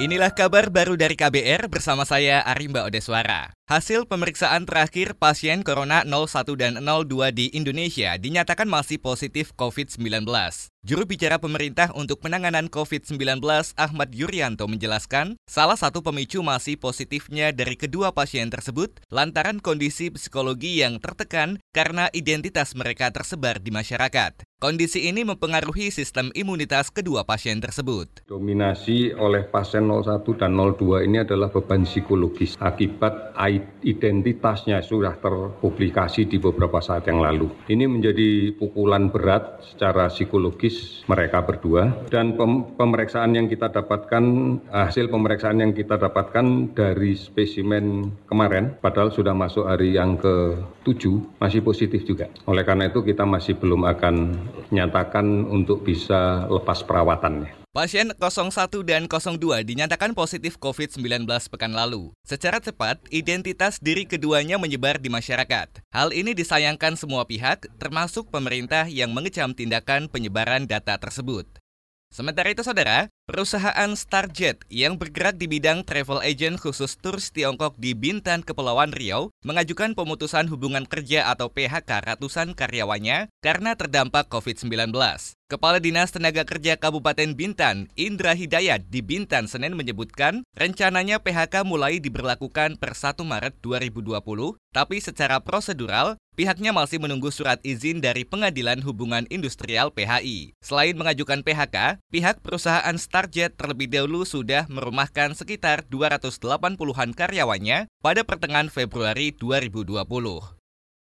Inilah kabar baru dari KBR bersama saya Arimba Odeswara. Hasil pemeriksaan terakhir pasien Corona 01 dan 02 di Indonesia dinyatakan masih positif COVID-19. Juru bicara pemerintah untuk penanganan COVID-19 Ahmad Yuryanto menjelaskan, salah satu pemicu masih positifnya dari kedua pasien tersebut lantaran kondisi psikologi yang tertekan karena identitas mereka tersebar di masyarakat. Kondisi ini mempengaruhi sistem imunitas kedua pasien tersebut. Dominasi oleh pasien 01 dan 02 ini adalah beban psikologis akibat identitasnya sudah terpublikasi di beberapa saat yang lalu. Ini menjadi pukulan berat secara psikologis mereka berdua dan pemeriksaan yang kita dapatkan hasil pemeriksaan yang kita dapatkan dari spesimen kemarin padahal sudah masuk hari yang ke-7 masih positif juga. Oleh karena itu kita masih belum akan nyatakan untuk bisa lepas perawatannya. Pasien 01 dan 02 dinyatakan positif COVID-19 pekan lalu. Secara cepat, identitas diri keduanya menyebar di masyarakat. Hal ini disayangkan semua pihak, termasuk pemerintah yang mengecam tindakan penyebaran data tersebut. Sementara itu, saudara, perusahaan Starjet yang bergerak di bidang travel agent khusus turis Tiongkok di Bintan, Kepulauan Riau, mengajukan pemutusan hubungan kerja atau PHK ratusan karyawannya karena terdampak COVID-19. Kepala Dinas Tenaga Kerja Kabupaten Bintan, Indra Hidayat di Bintan Senin menyebutkan, rencananya PHK mulai diberlakukan per 1 Maret 2020, tapi secara prosedural, pihaknya masih menunggu surat izin dari Pengadilan Hubungan Industrial PHI. Selain mengajukan PHK, pihak perusahaan Starjet terlebih dahulu sudah merumahkan sekitar 280-an karyawannya pada pertengahan Februari 2020.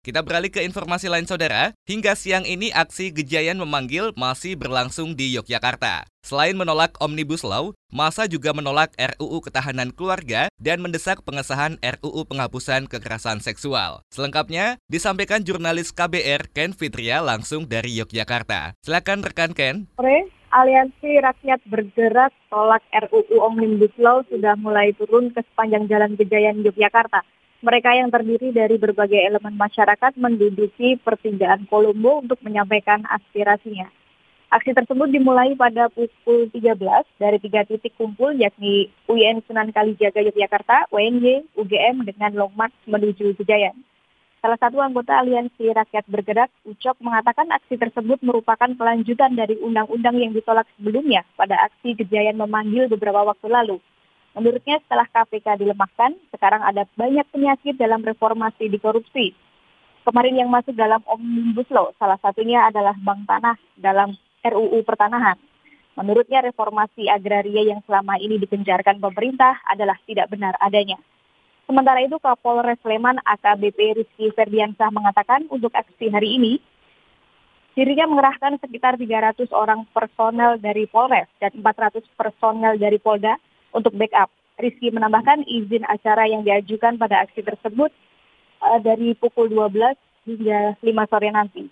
Kita beralih ke informasi lain saudara. Hingga siang ini aksi Gejayan memanggil masih berlangsung di Yogyakarta. Selain menolak Omnibus Law, masa juga menolak RUU Ketahanan Keluarga dan mendesak pengesahan RUU Penghapusan Kekerasan Seksual. Selengkapnya disampaikan jurnalis KBR Ken Fitria langsung dari Yogyakarta. Silakan rekan Ken. Sore, Aliansi Rakyat Bergerak tolak RUU Omnibus Law sudah mulai turun ke sepanjang Jalan Gejayan Yogyakarta. Mereka yang terdiri dari berbagai elemen masyarakat menduduki pertigaan Kolombo untuk menyampaikan aspirasinya. Aksi tersebut dimulai pada pukul 13 dari tiga titik kumpul yakni UIN Sunan Kalijaga Yogyakarta, UNY, UGM dengan Long March menuju Gejayan. Salah satu anggota Aliansi Rakyat Bergerak, Ucok, mengatakan aksi tersebut merupakan kelanjutan dari undang-undang yang ditolak sebelumnya pada aksi Gejayan memanggil beberapa waktu lalu. Menurutnya setelah KPK dilemahkan, sekarang ada banyak penyakit dalam reformasi di korupsi. Kemarin yang masuk dalam Omnibus Law, salah satunya adalah bank tanah dalam RUU Pertanahan. Menurutnya reformasi agraria yang selama ini dikenjarkan pemerintah adalah tidak benar adanya. Sementara itu Kapolres Sleman AKBP Rizky Ferdiansah mengatakan untuk aksi hari ini, dirinya mengerahkan sekitar 300 orang personel dari Polres dan 400 personel dari Polda untuk backup. Rizky menambahkan izin acara yang diajukan pada aksi tersebut uh, dari pukul 12 hingga 5 sore nanti.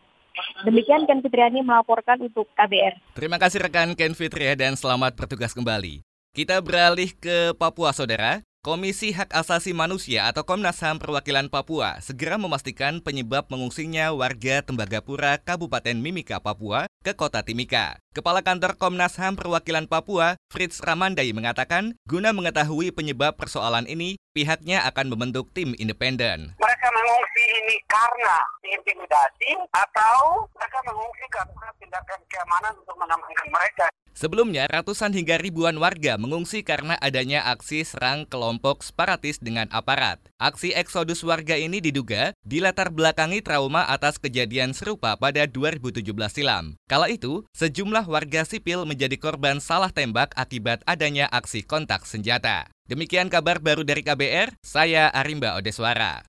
Demikian Ken Fitriani melaporkan untuk KBR. Terima kasih rekan Ken Fitria dan selamat bertugas kembali. Kita beralih ke Papua, Saudara. Komisi Hak Asasi Manusia atau Komnas HAM Perwakilan Papua segera memastikan penyebab mengungsinya warga Tembagapura, Kabupaten Mimika, Papua ke kota Timika. Kepala Kantor Komnas HAM Perwakilan Papua, Fritz Ramandai mengatakan, guna mengetahui penyebab persoalan ini, pihaknya akan membentuk tim independen. Mereka mengungsi ini karena intimidasi atau mereka mengungsi karena tindakan keamanan untuk mengamankan mereka. Sebelumnya, ratusan hingga ribuan warga mengungsi karena adanya aksi serang kelompok separatis dengan aparat. Aksi eksodus warga ini diduga dilatar belakangi trauma atas kejadian serupa pada 2017 silam. Kala itu, sejumlah warga sipil menjadi korban salah tembak akibat adanya aksi kontak senjata. Demikian kabar baru dari KBR, saya Arimba Odeswara.